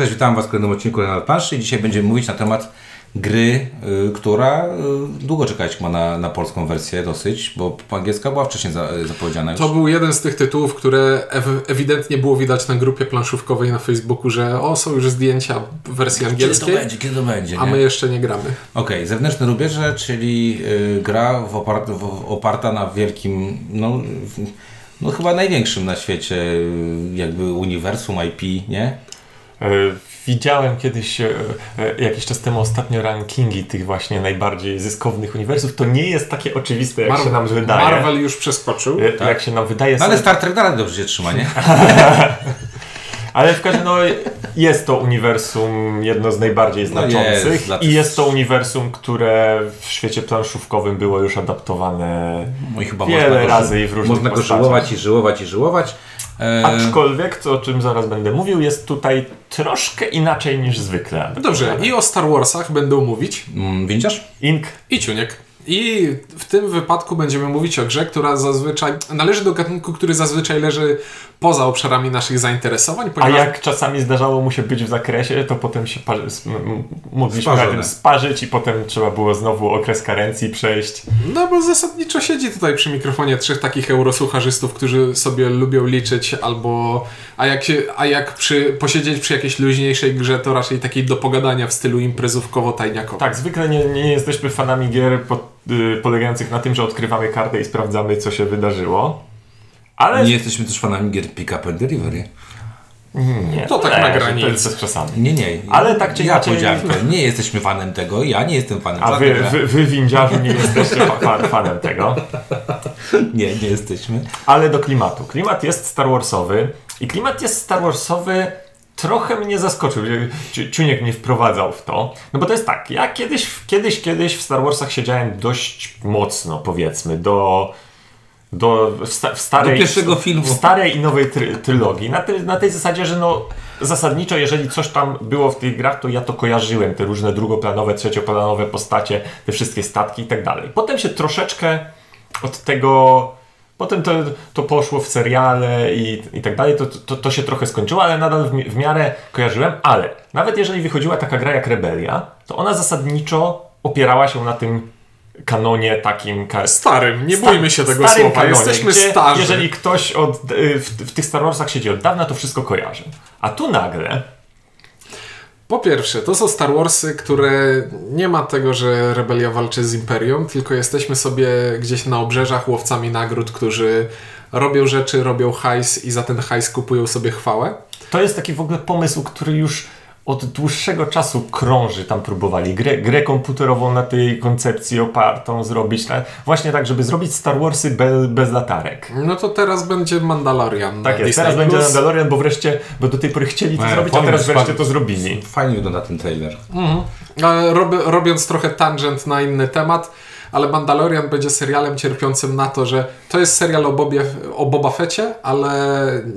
Cześć, witam Was w kolejnym odcinku na planszy. Dzisiaj będziemy mówić na temat gry, y, która y, długo czekać ma na, na polską wersję dosyć, bo po angielska była wcześniej za, zapowiedziana już. To był jeden z tych tytułów, które ew- ewidentnie było widać na grupie planszówkowej na Facebooku, że o, są już zdjęcia w wersji Kiedy to angielskiej, będzie, kiedy to będzie, a nie? my jeszcze nie gramy. Okej, zewnętrzne rubieże, czyli y, gra w opar- w, oparta na wielkim, no, w, no chyba największym na świecie y, jakby uniwersum IP, nie? E, Widziałem kiedyś, e, e, jakiś czas temu ostatnio rankingi tych właśnie najbardziej zyskownych uniwersów. To nie jest takie oczywiste, jak Mar- się nam wydaje. Marvel już przeskoczył. E, Jak się nam wydaje. No ale Star Trek dalej dobrze się trzyma, nie? ale w każdym razie no, jest to uniwersum jedno z najbardziej No jest, znaczących dla i tych- jest to uniwersum, które w świecie planszówkowym było już adaptowane No i chyba wiele można go, razy i w różnych Można go postaciach. żyłować i żyłować i żyłować. E, Aczkolwiek, to o czym zaraz będę mówił, jest tutaj troszkę inaczej niż zwykle. Dobrze, i o Star Warsach będą mówić mm, Windziarz? Ink i Ciuniek. I w tym wypadku będziemy mówić o grze, która zazwyczaj należy do gatunku, który zazwyczaj leży poza obszarami naszych zainteresowań, A ponieważ jak czasami zdarzało mu się być w zakresie, to potem się parzy, mogliśmy na tym sparzyć i potem trzeba było znowu okres karencji przejść. No bo zasadniczo siedzi tutaj przy mikrofonie trzech takich eurosłucharzystów, którzy sobie lubią liczyć albo... A jak, się, a jak przy, posiedzieć przy jakiejś luźniejszej grze, to raczej takiej do pogadania w stylu imprezówkowo-tajniakowo. Tak, zwykle nie, nie jesteśmy fanami gier po, y, polegających na tym, że odkrywamy kartę i sprawdzamy, co się wydarzyło. Ale Nie jesteśmy też fanami gier Pick Up and Delivery. nie, To tak na że To granicy. jest bez przesady. Nie, nie. Ale tak czy Ja inaczej- powiedziałem to. Nie jesteśmy fanem tego. Ja nie jestem fanem A wy, wy, wy windziarzu nie jesteście fa- fanem tego. Nie, nie jesteśmy. Ale do klimatu. Klimat jest Star Warsowy i klimat jest Star Warsowy trochę mnie zaskoczył. Ci- Ciuniek mnie wprowadzał w to. No bo to jest tak, ja kiedyś, kiedyś, kiedyś w Star Warsach siedziałem dość mocno, powiedzmy, do... Do, w, sta, w starej, Do pierwszego filmu. W starej i nowej try, trylogii. Na, tej- na tej zasadzie, że no zasadniczo, jeżeli coś tam było w tych grach, to ja to kojarzyłem. Te różne drugoplanowe, trzecioplanowe postacie, te wszystkie statki i tak dalej. Potem się troszeczkę od tego. Potem to, to poszło w seriale i, i tak dalej, to, to, to się trochę skończyło, ale nadal w, mi- w miarę kojarzyłem. Ale nawet jeżeli wychodziła taka gra jak Rebelia, to ona zasadniczo opierała się na tym kanonie takim. ka- Starym, nie sta- bójmy się tego słowa, kanonie, jesteśmy gdzie starzy. Jeżeli ktoś od, y, w, w tych Star Warsach siedzi od dawna, to wszystko kojarzy. A tu nagle Po pierwsze, to są Star Warsy, które nie ma tego, że rebelia walczy z Imperium, tylko jesteśmy sobie gdzieś na obrzeżach łowcami nagród, którzy robią rzeczy, robią hajs i za ten hajs kupują sobie chwałę. To jest taki w ogóle pomysł, który już od dłuższego czasu krąży. Tam próbowali grę, grę komputerową na tej koncepcji opartą zrobić. na- Właśnie tak, żeby zrobić Star Warsy bez, bez latarek. No to teraz będzie Mandalorian. Tak jest, teraz będzie Plus. Mandalorian, bo wreszcie, bo do tej pory chcieli to Nie, zrobić, a fajnie, teraz wreszcie fajnie. to zrobili. Fajnie wygląda ten trailer. Ale rob, robiąc trochę tangent na inny temat, ale Mandalorian będzie serialem cierpiącym na to, że to jest serial o, Bobie, o Boba Fecie, ale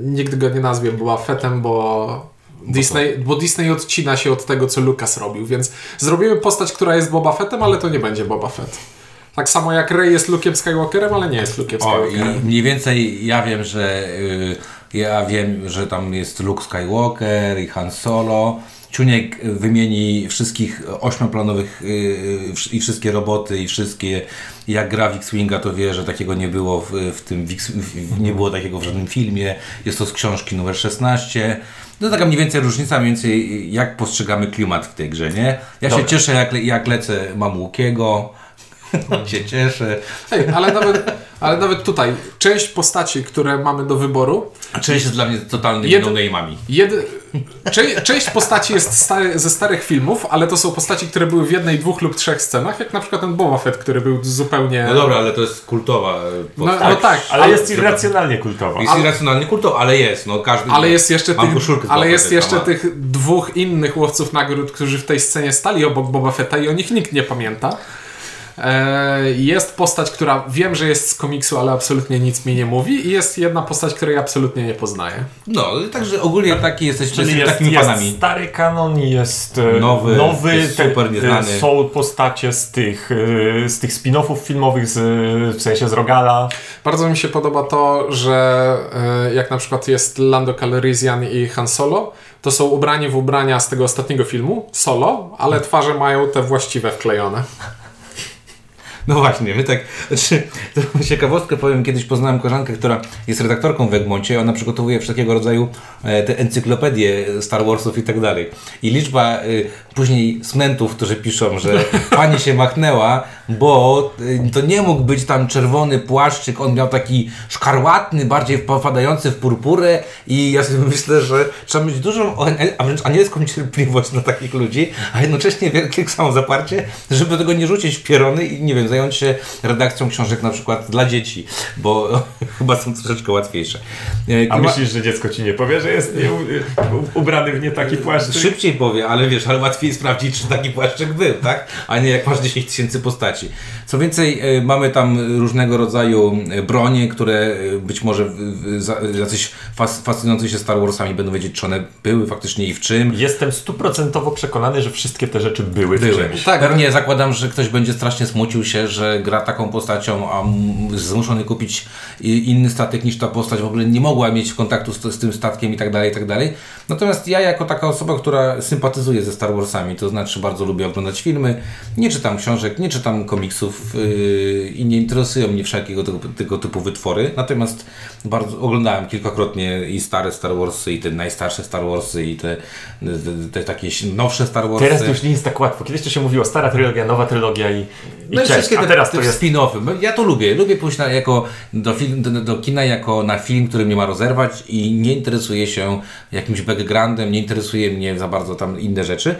nikt go nie nazwie Boba Fettem, bo Disney, bo Disney odcina się od tego, co Lucas robił, więc zrobimy postać, która jest Boba Fettem, ale to nie będzie Boba Fett. Tak samo jak Rey jest Luke'em Skywalkerem, ale nie jest Luke'em O, i Skywalkerem. mniej więcej ja wiem, że y, ja wiem, że tam jest Luke Skywalker i Han Solo. Ciuniek wymieni wszystkich ośmioplanowych y, wsz- i wszystkie roboty i wszystkie jak gra w X-Winga to wie, że takiego nie było w, w tym w, nie było takiego w żadnym filmie. Jest to z książki numer 16. No taka mniej więcej różnica, mniej więcej jak postrzegamy klimat w tej grze, nie? Ja się cieszę jak, le- jak lecę, mam Łukiego. się cieszę. Hej, ale nawet, ale nawet tutaj część postaci, które mamy do wyboru, Część jest dla mnie totalnymi Jed- no-name'ami. Jed... Cze- część postaci jest stary, ze starych filmów, ale to są postaci, które były w jednej, dwóch lub trzech scenach, jak na przykład ten Boba Fett, który był zupełnie... No dobra, ale to jest kultowa No, postać. no tak, Ale ale, jest irracjonalnie kultowa. Jest irracjonalnie kultowa, ale jest. No, każdy ale jest jeszcze, tych, ale jest jeszcze tych dwóch innych łowców nagród, którzy w tej scenie stali obok Boba Fetta i o nich nikt nie pamięta. E, Jest postać, która wiem, że jest z komiksu, ale absolutnie nic mi nie mówi i jest jedna postać, której absolutnie nie poznaję. No, także ogólnie taki jesteśmy Czyli jest, takimi jest fanami. stary kanon, jest e, Nowy, nowy jest super nieznany. e, Są postacie z tych, z tych spin-offów filmowych, z, w sensie z Rogala. Bardzo mi się podoba to, że jak na przykład jest Lando Calrissian i Han Solo, to są ubrani w ubrania z tego ostatniego filmu, solo, ale twarze mają te właściwe wklejone. No właśnie, my tak, znaczy, ciekawostkę powiem, kiedyś poznałem koleżankę, która jest redaktorką w Egmoncie, ona przygotowuje wszelkiego rodzaju e, te encyklopedie Star Warsów i tak dalej. I liczba e, później smentów, którzy piszą, że pani się machnęła, bo e, to nie mógł być tam czerwony płaszczyk, on miał taki szkarłatny, bardziej popadający w purpurę i ja sobie myślę, że trzeba mieć dużą, a wręcz anielską cierpliwość na takich ludzi, a jednocześnie wielkie samozaparcie, żeby tego nie rzucić w pierony i nie wiem, zająć się redakcją książek na przykład dla dzieci, bo chyba są troszeczkę łatwiejsze. E, A myślisz, że dziecko ci nie powie, że jest nie, u, ubrany w nie taki płaszczyk? Szybciej powie, ale wiesz, ale łatwiej sprawdzić, czy taki płaszczyk był, tak? A nie jak masz 10 tysięcy postaci. Co więcej, e, mamy tam różnego rodzaju e, bronie, które e, być może w- w- jacyś fas, fascynujący się Star Warsami będą wiedzieć, czy one były faktycznie i w czym. Jestem stuprocentowo przekonany, że wszystkie te rzeczy były, w Były. czymś. Tak, Pewnie zakładam, że ktoś będzie strasznie smucił się, że gra taką postacią, a zmuszony kupić inny statek niż ta postać w ogóle nie mogła mieć kontaktu z, z tym statkiem i tak dalej, i tak dalej. Natomiast ja jako taka osoba, która sympatyzuje ze Star Warsami, to znaczy bardzo lubię oglądać filmy, nie czytam książek, nie czytam komiksów yy, i nie interesują mnie wszelkiego tego, tego typu wytwory. Natomiast bardzo oglądałem kilkakrotnie i stare Star Warsy, i te najstarsze Star Warsy, i te, te, te takie nowsze Star Warsy. Teraz to już nie jest tak łatwo. Kiedyś to się mówiło stara trylogia, nowa trylogia i, i No i wszystkie te, teraz te to jest... spin-offy. Ja to lubię. Lubię pójść na, jako do, film, do, do kina jako na film, który mnie ma rozerwać i nie interesuje się jakimś backgroundem, nie interesuje mnie za bardzo tam inne rzeczy.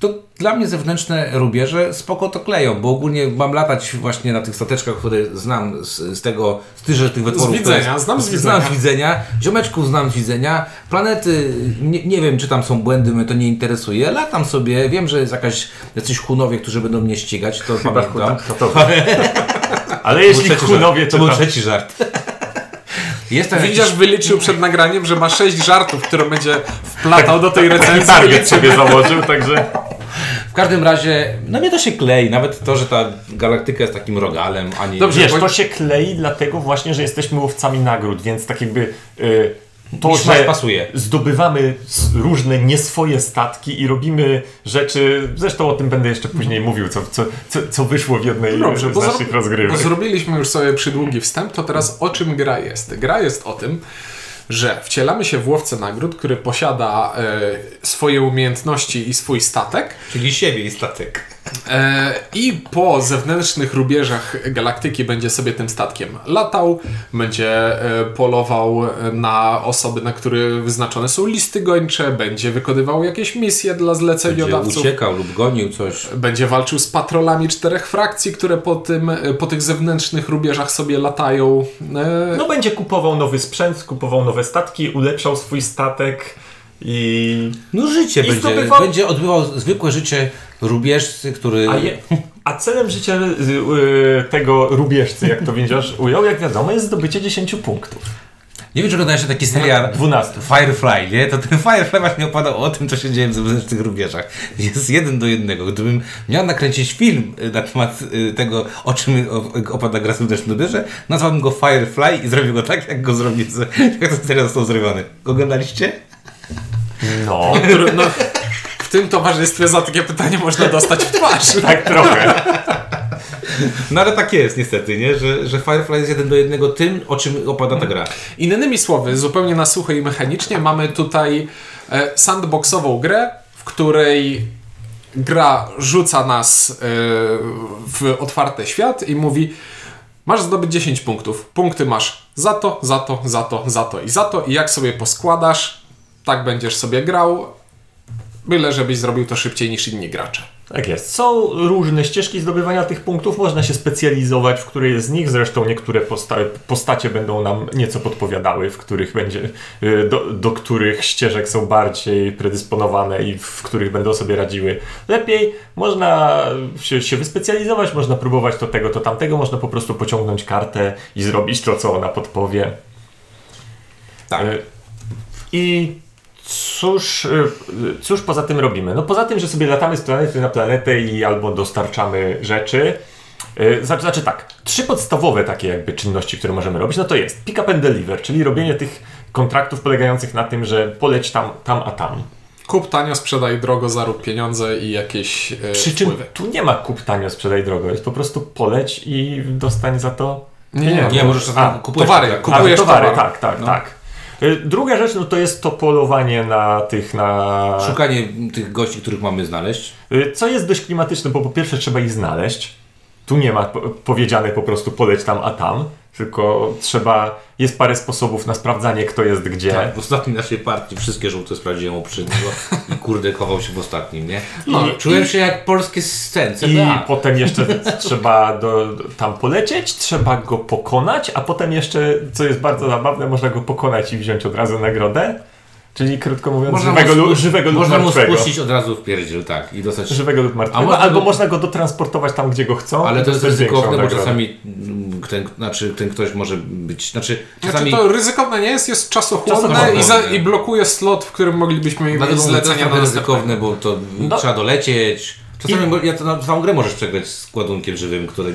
To dla mnie zewnętrzne rubieże spoko to kleją, bo ogólnie mam latać właśnie na tych stateczkach, które znam z, z tego, z tychże tych wytworów. widzenia, które- znam z Znam widzenia. z widzenia, ziomeczków znam z widzenia, planety, nie, nie wiem czy tam są błędy, mnie to nie interesuje, latam sobie, wiem, że jest jakaś, jacyś hunowie, którzy będą mnie ścigać, to pamiętam. To, to, ale jeśli żart. to to był tam- trzeci żart. Jest Widzisz, jakiś, wyliczył przed nagraniem, że ma sześć żartów, które będzie wplatał do tej taki recenzji. target sobie założył, także... w każdym razie, no mnie to się klei, nawet to, że ta galaktyka jest takim rogalem, a nie... Dobrze, Wiesz, to się klei dlatego właśnie, że jesteśmy łowcami nagród, więc tak jakby y, to, że pasuje. zdobywamy różne nie swoje statki i robimy rzeczy, zresztą o tym będę jeszcze później mówił, co, co, co, wyszło w jednej Dobrze, z naszych zro- rozgrywek. bo zrobiliśmy już sobie przydługi wstęp, to teraz o czym gra jest? Gra jest o tym, że wcielamy się w łowcę nagród, który posiada e, swoje umiejętności i swój statek Czyli siebie i statek. E, i po zewnętrznych rubieżach galaktyki będzie sobie tym statkiem latał, będzie e, polował na osoby, na które wyznaczone są listy gończe, będzie wykonywał jakieś misje dla Będzie zleceniodawców. uciekał lub gonił coś. Będzie walczył z patrolami czterech frakcji, które po, tym, po tych zewnętrznych rubieżach sobie latają. E, No będzie kupował nowy sprzęt, kupował nowe statki, ulepszał swój statek i... No życie I będzie. zdobywał- Będzie odbywał zwykłe życie rubieżcy, który... A, je, a celem życia y, y, tego rubieżcy, jak to widzisz, ujął, jak wiadomo, jest zdobycie 10 punktów. Nie wiem, czy oglądałeś taki serial 12. Firefly, nie? To ten Firefly właśnie opowiadał o tym, co się dzieje w zewnętrznych rubieżach. Jest jeden do jednego. Gdybym miał nakręcić film y, na temat y, tego, o czym o- opowiada gra w zewnętrznym rubieże, nazwałbym go Firefly i zrobił go tak, jak go zrobił, jak ten serial został zrobiony. Oglądaliście? No, który, no, w tym towarzystwie za takie pytanie można dostać w twarz. tak trochę. No ale tak jest niestety, nie? Że, że Firefly jest jeden do jednego tym, o czym opowiada ta gra. Innymi słowy, zupełnie na sucho i mechanicznie mamy tutaj e, sandboxową grę, w której gra rzuca nas e, w otwarty świat i mówi masz zdobyć 10 punktów. Punkty masz za to, za to, za to, za to i za to i jak sobie poskładasz, tak będziesz sobie grał, byle żebyś zrobił to szybciej niż inni gracze. Tak jest. Są różne ścieżki zdobywania tych punktów, można się specjalizować w której z nich, zresztą niektóre posta postacie będą nam nieco podpowiadały, w których będzie, y, do, do których ścieżek są bardziej predysponowane i w których będą sobie radziły lepiej. Można się, się wyspecjalizować, można próbować to tego, to tamtego, można po prostu pociągnąć kartę i zrobić to, co ona podpowie. Tak. Y, I cóż, y, cóż poza tym robimy? No poza tym, że sobie latamy z planety na planetę i albo dostarczamy rzeczy. y, Znaczy, znaczy tak, trzy podstawowe takie jakby czynności, które możemy robić, no to jest pick up and deliver, czyli robienie tych kontraktów polegających na tym, że poleć tam, tam, a tam. Kup tanio, sprzedaj drogo, zarób pieniądze i jakieś e, Przy czym wpływy. tu nie ma kup tanio, sprzedaj drogo. Jest po prostu poleć i dostań za to Nie, nie. Nie, możesz A, kupujesz towary, kup- Kupujesz towary, towar. tak, tak, tak. Y, Druga rzecz, no to jest to polowanie na tych, na... Szukanie tych gości, których mamy znaleźć. Y, Co jest dość klimatyczne, bo po pierwsze trzeba ich znaleźć. Tu nie ma po- powiedziane po prostu poleć tam, a tam. Tylko trzeba, jest parę sposobów na sprawdzanie, kto jest gdzie. Tak, w ostatniej naszej partii wszystkie żółte sprawdziłem oprzedniego i kurde kochał się w ostatnim, nie? No, I czułem się jak polskie scence. I potem jeszcze trzeba do, tam polecieć, trzeba go pokonać, a potem jeszcze, co jest bardzo zabawne, można go pokonać i wziąć od razu nagrodę. Czyli krótko mówiąc, Można żywego, mu żywego lub Można mu martwego. spuścić od razu w pierdziel, tak. I dostać... Żywego lub martwego, można albo go- można go dotransportować tam, gdzie go chcą. Ale i to jest ryzykowne, bo czasami mm, ten, znaczy, ten ktoś może być... Znaczy, czasami... Znaczy to ryzykowne nie jest, jest czasochłonne Czasochłonne. i, za, i blokuje slot, w którym moglibyśmy mieć zlecenia na ryzykowne, bo to No. trzeba dolecieć. Czasami mo- ja to na całą grę możesz przegrać z ładunkiem żywym, który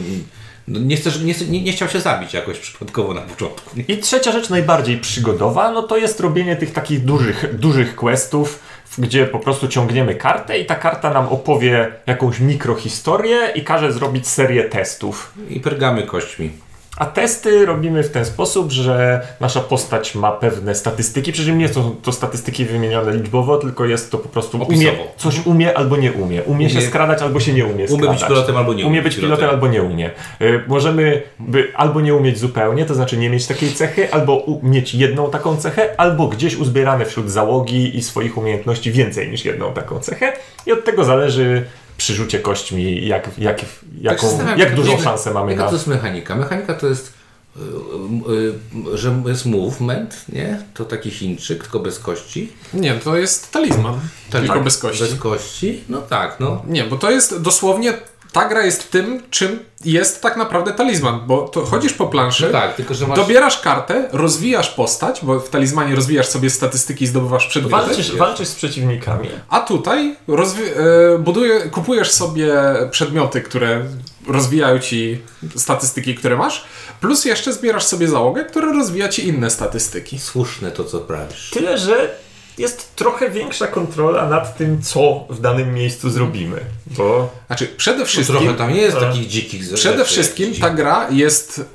no, nie, chcesz, nie, nie, nie chciał się zabić jakoś przypadkowo na początku. I trzecia rzecz, najbardziej przygodowa, no to jest robienie tych takich dużych, dużych questów, gdzie po prostu ciągniemy kartę i ta karta nam opowie jakąś mikrohistorię i każe zrobić serię testów. I pergamy kośćmi. A testy robimy w ten sposób, że nasza postać ma pewne statystyki, przy czym nie są to statystyki wymienione liczbowo, umie jest to po prostu umie, coś umie albo nie umie. Umie się Umie- skradać albo się nie umie Umie skradać. być pilotem albo nie umie być pilotem albo nie umie. Y, Możemy by albo nie umieć zupełnie, to znaczy nie mieć takiej cechy, albo mieć jedną taką cechę, albo gdzieś uzbierane wśród załogi i swoich umiejętności więcej niż jedną taką cechę. I od tego zależy przy rzucie kośćmi, jak, jak, jaką, Tak jak dużą szansę mamy Jaka na... to jest mechanika? Mechanika to jest, y, y, y, że jest movement, nie? To taki Chińczyk, tylko bez kości. Nie, to jest talizman, tylko Tak, bez kości. Bez kości? No tak, no. Nie, bo to jest dosłownie, ta gra jest tym, czym jest tak naprawdę talizman, bo to chodzisz po planszy, Tak, tylko że masz... dobierasz kartę, rozwijasz postać, bo w talizmanie rozwijasz sobie statystyki i zdobywasz przedmioty, Walczysz, walczysz z przeciwnikami. a tutaj rozwi- e, buduje, kupujesz sobie przedmioty, które rozwijają ci statystyki, które masz, plus jeszcze zbierasz sobie załogę, która rozwija ci inne statystyki. Słuszne to, co prawisz. Tyle, że jest trochę większa kontrola nad tym, co w danym miejscu zrobimy. Bo Znaczy, przede wszystkim... Trochę tam nie jest Tak. takich dzikich rzeczy, Przede wszystkim ta gra jest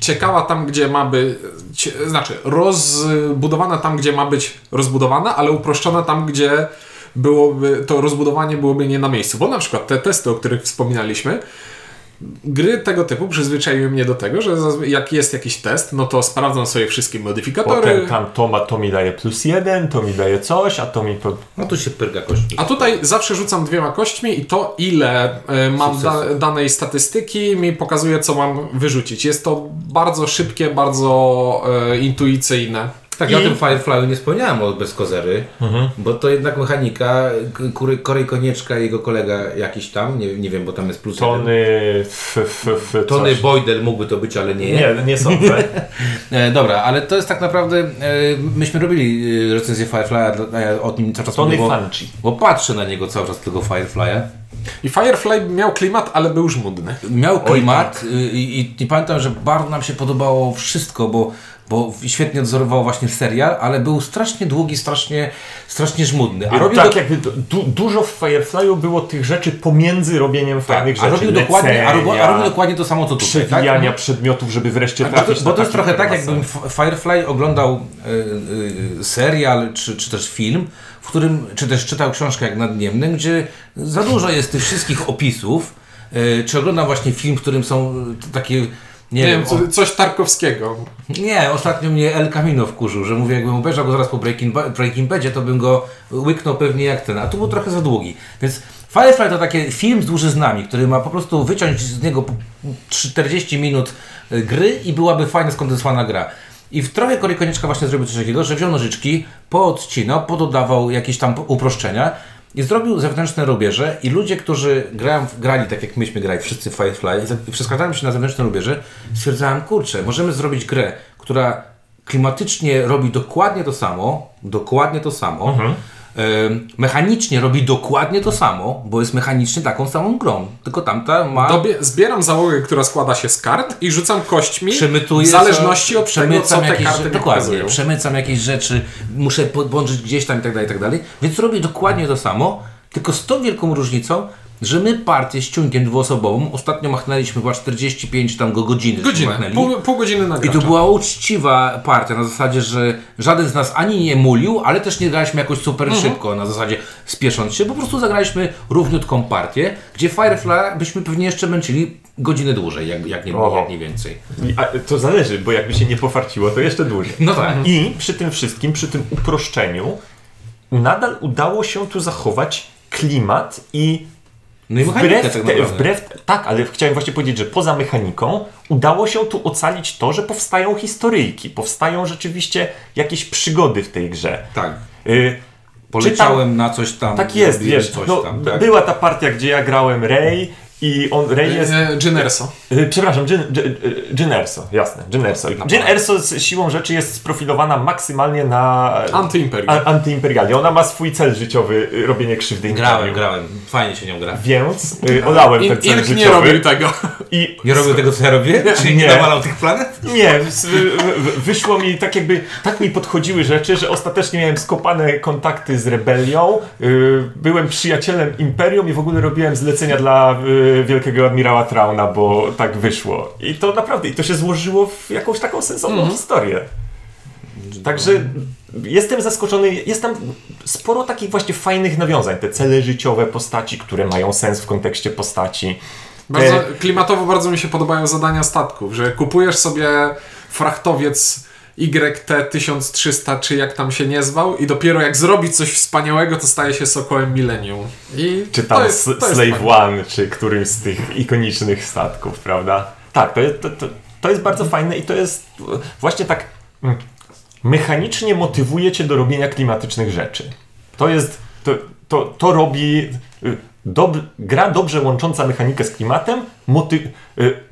ciekawa tam, gdzie ma być, znaczy rozbudowana tam, gdzie ma być rozbudowana, ale uproszczona tam, gdzie byłoby, to rozbudowanie byłoby nie na miejscu. Bo na przykład te testy, o których wspominaliśmy, gry tego typu przyzwyczaiły mnie do tego, że jak jest jakiś test, no to sprawdzam sobie wszystkie modyfikatory. potem tam to, ma, to mi daje plus jeden, to mi daje coś, a to mi po... No tu się pyrga kośćmi. A tutaj zawsze rzucam dwiema kośćmi i to ile e, mam da, danej statystyki mi pokazuje co mam wyrzucić. Jest to bardzo szybkie, bardzo e, intuicyjne. Tak, I- ja o tym Firefly'u nie wspomniałem o bez kozery, Mhm. bo to jednak mechanika, Kury, Korej Konieczka i jego kolega jakiś tam, nie, nie wiem, bo tam jest plus. Tony... F, f, f, Tony coś. Boydell mógłby to być, ale nie. Nie, nie sądzę. E, dobra, ale to jest tak naprawdę, e, myśmy robili e, recenzję Firefly'a, ja o nim cały czas Tony mówię, bo, Fanci. bo patrzę na niego cały czas, tego Firefly'a. I Firefly miał klimat, ale był żmudny. Miał klimat tak. y, i, i, i pamiętam, że bardzo nam się podobało wszystko, bo, bo świetnie odzorował właśnie serial, ale był strasznie długi, strasznie, strasznie żmudny. A robił, tak do, jakby du, du, dużo w Firefly'u było tych rzeczy pomiędzy robieniem fajnych tak, a rzeczy. robił dokładnie, a robił, a robił dokładnie to samo co tutaj. Przewijania Tak? przedmiotów, żeby wreszcie Bo trafić bo to jest trochę tak, jakbym Firefly oglądał y, y, serial, czy, czy też film, w którym, czy też czytał książkę jak nadniemny, gdzie za dużo jest tych wszystkich opisów, y, czy oglądam właśnie film, w którym są takie, nie, wiem, co, coś Tarkowskiego. Nie, ostatnio mnie El Camino wkurzył, że mówię, jakbym obejrzał go zaraz po Breaking, Ba- Breaking Badzie, to bym go łyknął pewnie jak ten, a tu był trochę za długi. Więc Firefly to taki film z dłużyznami, który ma po prostu wyciąć z niego po 40 minut y, gry i byłaby fajnie skondensowana gra. I w trochę Kory Konieczka właśnie zrobił coś takiego, że wziął nożyczki, poodcinał, pododawał jakieś tam uproszczenia i zrobił zewnętrzne rubieże i ludzie, którzy grają, grali tak jak myśmy grali, wszyscy Firefly i przeskładałem się na zewnętrzne rubieże, stwierdzałem, kurczę, możemy zrobić grę, która klimatycznie robi dokładnie to samo, dokładnie to samo, Ym, mechanicznie robi dokładnie to samo, bo jest mechanicznie taką samą grą. Tylko tamta ma. Dobie, zbieram załogę, która składa się z kart i rzucam kośćmi Przemytuję w zależności od tego, co te jakieś, karty Dokładnie, pokazują. przemycam jakieś rzeczy, muszę podłączyć gdzieś tam i tak dalej, i tak dalej. Więc robię dokładnie to samo, tylko z tą wielką różnicą, że my partię z ciunkiem dwuosobową ostatnio machnęliśmy chyba 45 tam go godziny. Godzinę, machnęli. pół, pół godziny na I to była uczciwa partia, na zasadzie, że żaden z nas ani nie mulił, ale też nie graliśmy jakoś super Mhm. szybko, na zasadzie spiesząc się, po prostu zagraliśmy równiutką partię, gdzie Firefly byśmy pewnie jeszcze męczyli godzinę dłużej, jak, jak, nie, jak nie więcej. A, to zależy, bo jakby się nie pofarciło, to jeszcze dłużej. No tak. I przy tym wszystkim, przy tym uproszczeniu, nadal udało się tu zachować klimat i No i mechanika wbrew, tak naprawdę. wbrew tak, ale chciałem właśnie powiedzieć, że poza mechaniką udało się tu ocalić to, że powstają historyjki, powstają rzeczywiście jakieś przygody w tej grze. Tak. Y, Poleciałem na coś tam. tak jest, wiesz, coś no, tam, tak? była ta partia, gdzie ja grałem Ray i on, Ray jest... E, Generso. Y, Przepraszam, Gin, Gin, Gin Erso, jasne, Gin Erso. Gin Erso z siłą rzeczy jest sprofilowana maksymalnie na Antyimperium. a- antyimperialnie. Ona ma swój cel życiowy, y, robienie krzywdy Grałem, imperium. grałem. Fajnie się nią gra. Więc y, olałem ten cel Ilk życiowy. nie robił tego. I Nie robił tego, co ja robię? Czyli nie Nie. nawalał tych planet? Nie, wyszło mi tak jakby, tak mi podchodziły rzeczy, że ostatecznie miałem skopane kontakty z rebelią, y, byłem przyjacielem Imperium i w ogóle robiłem zlecenia dla y, wielkiego admirała Trauna, bo tak wyszło. I to naprawdę, i to się złożyło w jakąś taką sensowną historię. Także jestem zaskoczony, jest tam sporo takich właśnie fajnych nawiązań, te cele życiowe postaci, które mają sens w kontekście postaci. Bardzo, Te- klimatowo bardzo mi się podobają zadania statków, że kupujesz sobie frachtowiec YT-1300, czy jak tam się nie zwał i dopiero jak zrobi coś wspaniałego, to staje się Sokołem Millennium. I Czy tam to jest, to jest Slave fajne. One, czy którymś z tych ikonicznych statków, prawda? Tak, to jest, to, to, to jest bardzo fajne i to jest właśnie tak mm, mechanicznie motywuje cię do robienia klimatycznych rzeczy. To jest, to, to, to robi y, dob, gra dobrze łącząca mechanikę z klimatem, moty, y,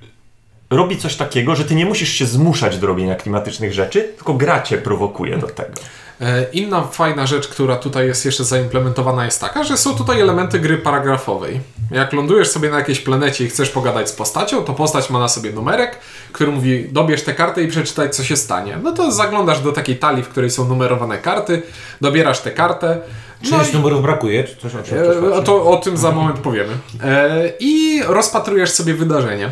robi coś takiego, że ty nie musisz się zmuszać do robienia klimatycznych rzeczy, tylko gra cię prowokuje do tego. E, Inna fajna rzecz, która tutaj jest jeszcze zaimplementowana jest taka, że są tutaj elementy gry paragrafowej. Jak lądujesz sobie na jakiejś planecie i chcesz pogadać z postacią, to postać ma na sobie numerek, który mówi dobierz tę kartę i przeczytaj co się stanie. No to zaglądasz do takiej talii, w której są numerowane karty, dobierasz tę kartę. Czy No i, numerów brakuje? Czy coś o czym e, coś to, o tym za moment powiemy. E, I rozpatrujesz sobie wydarzenie.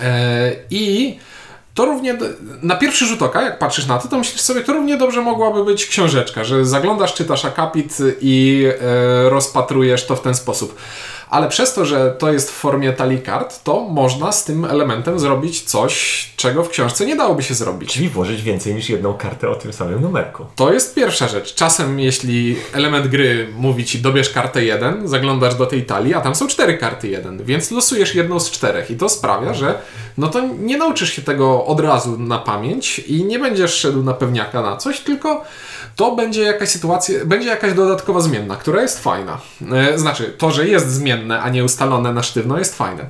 E, I to równie, na pierwszy rzut oka, jak patrzysz na to, to myślisz sobie, to równie dobrze mogłaby być książeczka, że zaglądasz, czytasz akapit i e, rozpatrujesz to w ten sposób. Ale przez to, że to jest w formie talii kart, to można z tym elementem zrobić coś, czego w książce nie dałoby się zrobić. Czyli włożyć więcej niż jedną kartę o tym samym numerku. To jest pierwsza rzecz. Czasem, jeśli element gry mówi ci dobierz kartę 1, zaglądasz do tej talii, a tam są cztery karty 1, więc losujesz jedną z czterech i to sprawia, że no to nie nauczysz się tego od razu na pamięć i nie będziesz szedł na pewniaka na coś, tylko to będzie jakaś sytuacja, będzie jakaś dodatkowa zmienna, która jest fajna. E, Znaczy, to, że jest zmienne, a nie ustalone na sztywno jest fajne.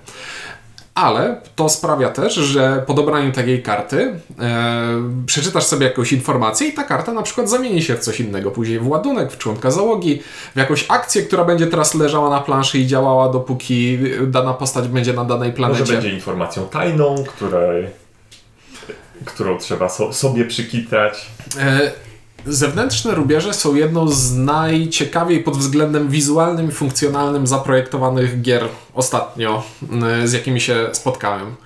Ale to sprawia też, że po dobraniu takiej karty e, przeczytasz sobie jakąś informację i ta karta na przykład zamieni się w coś innego. Później w ładunek, w członka załogi, w jakąś akcję, która będzie teraz leżała na planszy i działała, dopóki dana postać będzie na danej planecie. Może będzie informacją tajną, której, którą trzeba so, sobie przykitrać. E, Zewnętrzne rubieże są jedną z najciekawiej pod względem wizualnym i funkcjonalnym zaprojektowanych gier ostatnio, m, z jakimi się spotkałem.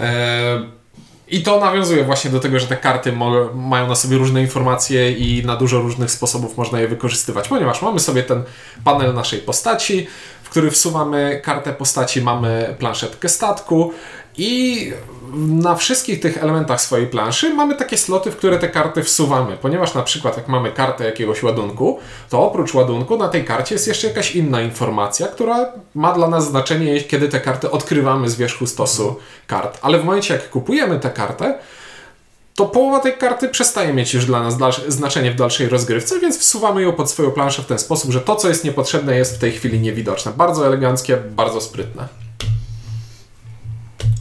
E, I to nawiązuje właśnie do tego, że te karty mają na sobie różne informacje i na dużo różnych sposobów można je wykorzystywać, ponieważ mamy sobie ten panel naszej postaci, w który wsuwamy kartę postaci, mamy planszetkę statku i na wszystkich tych elementach swojej planszy mamy takie sloty, w które te karty wsuwamy, ponieważ na przykład jak mamy kartę jakiegoś ładunku, to oprócz ładunku na tej karcie jest jeszcze jakaś inna informacja, która ma dla nas znaczenie, kiedy te karty odkrywamy z wierzchu stosu kart. Ale w momencie jak kupujemy tę kartę, to połowa tej karty przestaje mieć już dla nas dalsze, znaczenie w dalszej rozgrywce, więc wsuwamy ją pod swoją planszę w ten sposób, że to, co jest niepotrzebne, jest w tej chwili niewidoczne. Bardzo eleganckie, bardzo sprytne.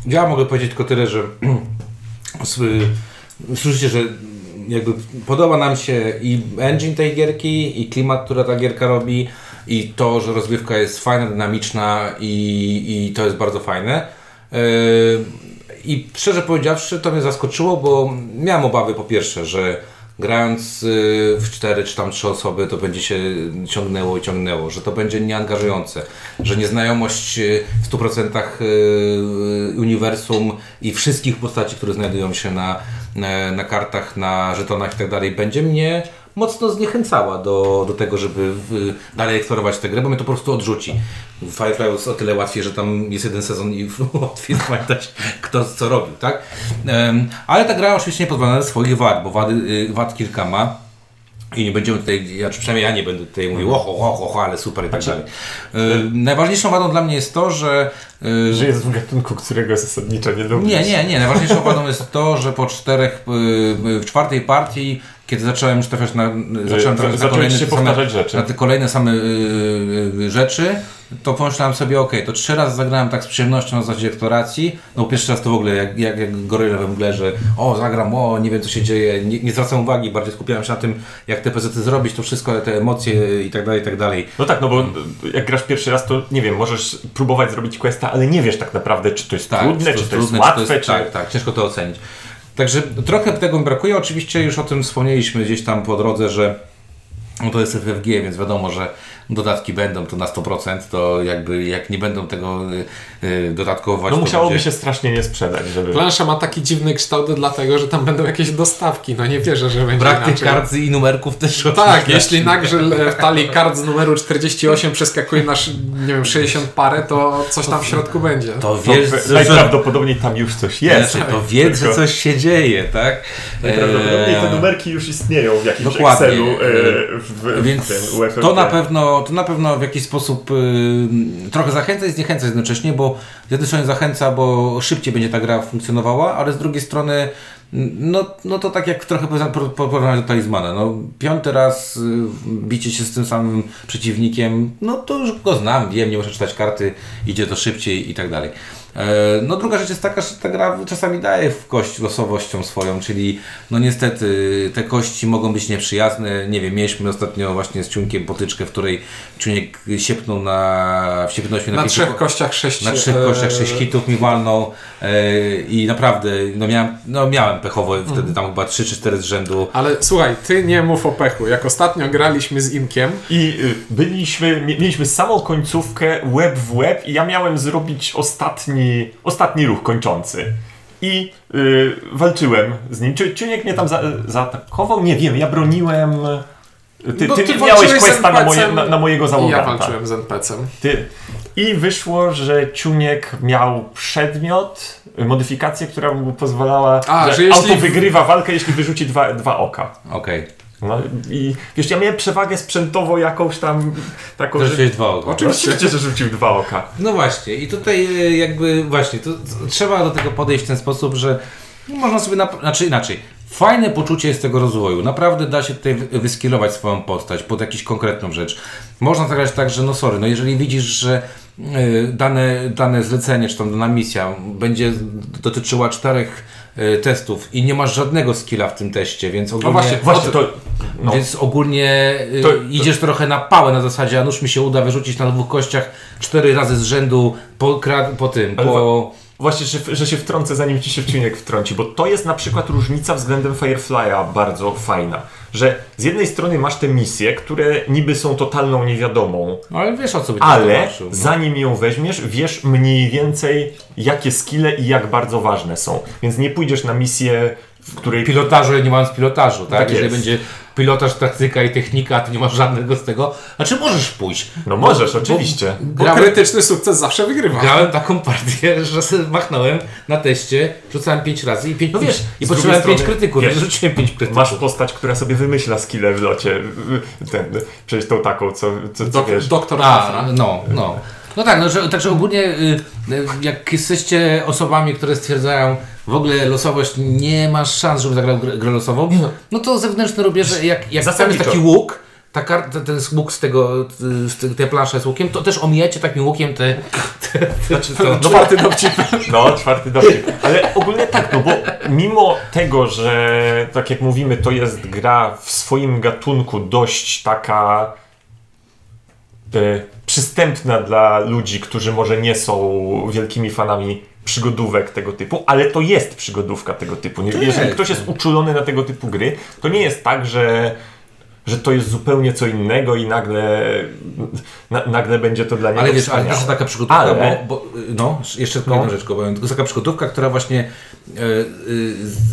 Ja mogę powiedzieć tylko tyle, że s- słyszycie, że jakby podoba nam się i engine tej gierki, i klimat, który ta gierka robi, i to, że rozgrywka jest fajna, dynamiczna i, i to jest bardzo fajne. Yy, I szczerze powiedziawszy, to mnie zaskoczyło, bo miałem obawy po pierwsze, że grając y, w cztery czy tam trzy osoby, to będzie się ciągnęło i ciągnęło, że to będzie nieangażujące, że nieznajomość y, w 100% y, uniwersum i wszystkich postaci, które znajdują się na, na, na kartach, na żetonach i tak dalej, będzie mnie mocno zniechęcała do, do tego, żeby w, dalej eksplorować tę grę, bo mnie to po prostu odrzuci. Firefly jest o tyle łatwiej, że tam jest jeden sezon i łatwiej pamiętać kto co robił, tak? Em, ale ta gra oczywiście nie pozwala na swoich wad, bo wady, y, wad kilka ma. I nie będziemy tutaj, ja, przynajmniej ja nie będę tutaj mówił, oho, oho, oho, ale super i tak dalej. Y, najważniejszą wadą dla mnie jest to, że y, Że jest w gatunku, którego zasadniczo nie lubisz. nie, nie, nie. Najważniejszą wadą jest to, że po czterech, y, w czwartej partii, kiedy zacząłem już trafiać na, zacząłem trafiać na kolejne, się same, rzeczy. na te kolejne same y, y, rzeczy, to pomyślałem sobie, ok, to trzy razy zagrałem tak z przyjemnością na zasadzie eksploracji. No pierwszy raz to w ogóle jak, jak, jak goryla we mgle, że o, zagram, o, nie wiem co się dzieje, nie, nie zwracam uwagi, bardziej skupiałem się na tym, jak te PZ zrobić, to wszystko, te emocje i tak dalej, i tak dalej. No tak, no bo jak grasz pierwszy raz, to nie wiem, możesz próbować zrobić questa, ale nie wiesz tak naprawdę, czy to jest trudne, czy to jest łatwe, czy... Tak, tak, ciężko to ocenić. Także trochę tego mi brakuje. Oczywiście już o tym wspomnieliśmy gdzieś tam po drodze, że no to jest FFG, więc wiadomo, że dodatki będą to na 100%, to jakby jak nie będą tego y, y, dodatkować, No to musiałoby będzie... się strasznie nie sprzedać, żeby... Plansza ma taki dziwny kształt dlatego, że tam będą jakieś dostawki. No nie wierzę, że będzie Brak tych kart i numerków też Tak, jeśli nagrzel w talii kart z numeru 48 przeskakuje na, nie wiem, 60 parę, to coś tam w środku będzie. To To wiesz, że, najprawdopodobniej tam już coś jest. Znaczy, to wiedz, że coś się dzieje, tak? Najprawdopodobniej te Eee, numerki już istnieją w jakimś Dokładnie. Excelu e, w, w Więc tym UFFG. to na pewno, to na pewno w jakiś sposób y, trochę zachęca i zniechęca jednocześnie, bo z jednej strony zachęca, bo szybciej będzie ta gra funkcjonowała, ale z drugiej strony no, no to tak jak trochę porównać do talizmana. No, piąty raz y, bicie się z tym samym przeciwnikiem, no to już go znam, wiem, nie muszę czytać karty, idzie to szybciej i tak dalej. E, No druga rzecz jest taka, że ta gra czasami daje w kość losowością swoją, czyli no niestety te kości mogą być nieprzyjazne. Nie wiem, mieliśmy ostatnio właśnie z Ciunkiem potyczkę, w której Ciuniek siepnął na, wsiepnął się na, Na pięciu- trzech kościach 6 na trzech kościach sześć hitów mi walnął e, i naprawdę no miałem, no miałem pechowo wtedy tam chyba 3 czy 4 z rzędu. Ale słuchaj, ty nie mów o pechu. Jak ostatnio graliśmy z Inkiem, I y, byliśmy, mie- mieliśmy samą końcówkę łeb w łeb i ja miałem zrobić ostatni, ostatni ruch kończący. I y, walczyłem z nim. Czy Ciuniek mnie tam za, zaatakował? Nie wiem, ja broniłem... Ty, No, ty, ty miałeś questa na, moje, na, na mojego i ja załoganta. walczyłem z NPC-em. Ty. I wyszło, że Ciuniek miał przedmiot, y, modyfikację, która mu pozwalała, A, że, że jeśli auto w- wygrywa walkę, jeśli wyrzuci dwa, dwa oka. Okej. No i wiesz, ja miałem przewagę sprzętową jakąś tam taką, że... jest dwa oka. Oczywiście, że rzucił dwa oka. No właśnie, i tutaj e, jakby właśnie, to, trzeba do tego podejść w ten sposób, że można sobie, na, znaczy inaczej, fajne poczucie jest tego rozwoju. Naprawdę da się tutaj wy- wyskilować swoją postać pod jakąś konkretną rzecz. Można zagrać tak, że no sorry, no jeżeli widzisz, że e, dane, dane zlecenie, czy tam dana misja będzie dotyczyła czterech testów i nie masz żadnego skilla w tym teście, więc ogólnie... właśnie, Właśnie to... No, Więc ogólnie y, To- to- idziesz trochę na pałę na zasadzie, a nuż mi się uda wyrzucić na dwóch kościach cztery razy z rzędu po, po tym, po... Właśnie, że, że się wtrącę, zanim ci się wcinek wtrąci, bo to jest na przykład różnica względem Firefly'a bardzo fajna. Że z jednej strony masz te misje, które niby są totalną niewiadomą, No, ale wiesz o co będzie ale tłumaczył, no. zanim ją weźmiesz, wiesz mniej więcej jakie skille i jak bardzo ważne są. Więc nie pójdziesz na misję, w której Pilotażu, nie mając pilotażu, tak? Tak Jeżeli jest. będzie pilotaż, taktyka i technika, a ty nie masz żadnego z tego, znaczy możesz pójść. No możesz, Bo- oczywiście. Bo Grałem, krytyczny sukces zawsze wygrywa. grałem taką partię, że sobie machnąłem na teście, rzucałem pięć razy i pięć, no wiesz, i potrzebowałem pięć krytyków, wiesz, rzuciłem pięć krytyków. Masz postać, która sobie wymyśla skille w locie. Ten, przecież tą taką, co, co, co Dok- wiesz. doktor A, Afra. no, no. No tak, no, że, także ogólnie y, y, jak jesteście osobami, które stwierdzają w ogóle losowość, nie masz szans, żeby zagrał grę, grę losową, no to zewnętrzne rubieże, jak, jak tam jest taki łuk, ta karta, ten łuk z tego, z te, te plansze z łukiem, to też omijacie takim łukiem te... te, te czy to, Czwarty dowcip. No, czwarty dowcip. Ale ogólnie tak, no bo mimo tego, że tak jak mówimy, to jest gra w swoim gatunku dość taka e, przystępna dla ludzi, którzy może nie są wielkimi fanami przygodówek tego typu, ale to jest przygodówka tego typu. Nie, jeżeli jest. ktoś jest uczulony na tego typu gry, to nie jest tak, że że to jest zupełnie co innego i nagle, na, nagle będzie to dla niego Ale wiesz, ale też jest taka przygotówka, Ale- bo, bo no, jeszcze tylko No. jedną rzecz, powiem. To jest taka przygotówka, która właśnie e, e,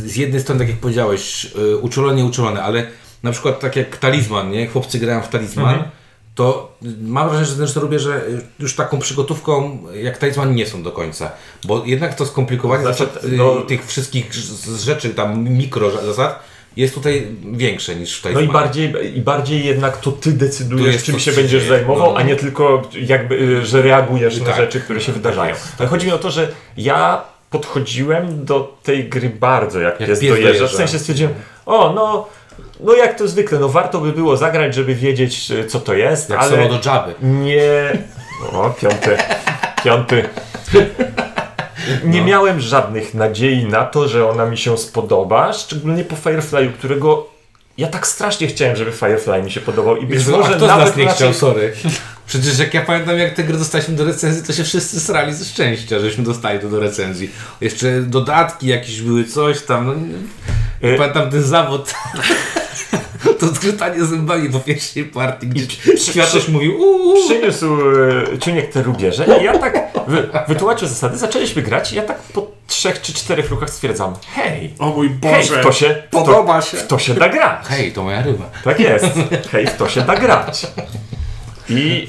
z jednej strony, tak jak powiedziałeś, e, uczulone, nieuczulone, ale na przykład tak jak talizman, nie? Chłopcy grają w talizman, Mhm. to mam wrażenie, że też to robię, że już taką przygotówką jak talizman nie są do końca. Bo jednak to skomplikowanie Znaczy, y, no- tych wszystkich rzeczy, tam mikro zasad, jest tutaj większe niż w No i bardziej, i bardziej jednak to ty decydujesz, czym się będziesz zajmował, no. a nie tylko jakby, y, że reagujesz na Tak. rzeczy, które się wydarzają. Ale chodzi mi o to, że ja podchodziłem do tej gry bardzo jak, Jak pies pies dojeżdża. W sensie stwierdziłem, o no, no jak to zwykle, no warto by było zagrać, żeby wiedzieć y, co to jest, Jak ale do Jabby. nie... O, piąty, piąty. Nie No. miałem żadnych nadziei na to, że ona mi się spodoba, szczególnie po Firefly'u, którego ja tak strasznie chciałem, żeby Firefly mi się podobał i być Jezu, może kto z nawet nas nie raczej... chciał, sorry. Przecież jak ja pamiętam, jak te gry dostaliśmy do recenzji, to się wszyscy srali ze szczęścia, żeśmy dostali to do recenzji. Jeszcze dodatki jakieś były, coś tam. No, Y- Pamiętam ten zawód. to zgrzytanie zębami po pierwszej partii, gdzie światłość mówił uuu. Przyniósł e, Ciuniek te rubieże i ja tak wy, wytłumaczył zasady, zaczęliśmy grać i ja tak po trzech czy czterech ruchach stwierdzam, hej, O mój hej, Boże. w to się, w to, Podoba się. w to się da grać. Hej, to moja ryba. Tak jest. Hej, w to się da grać. I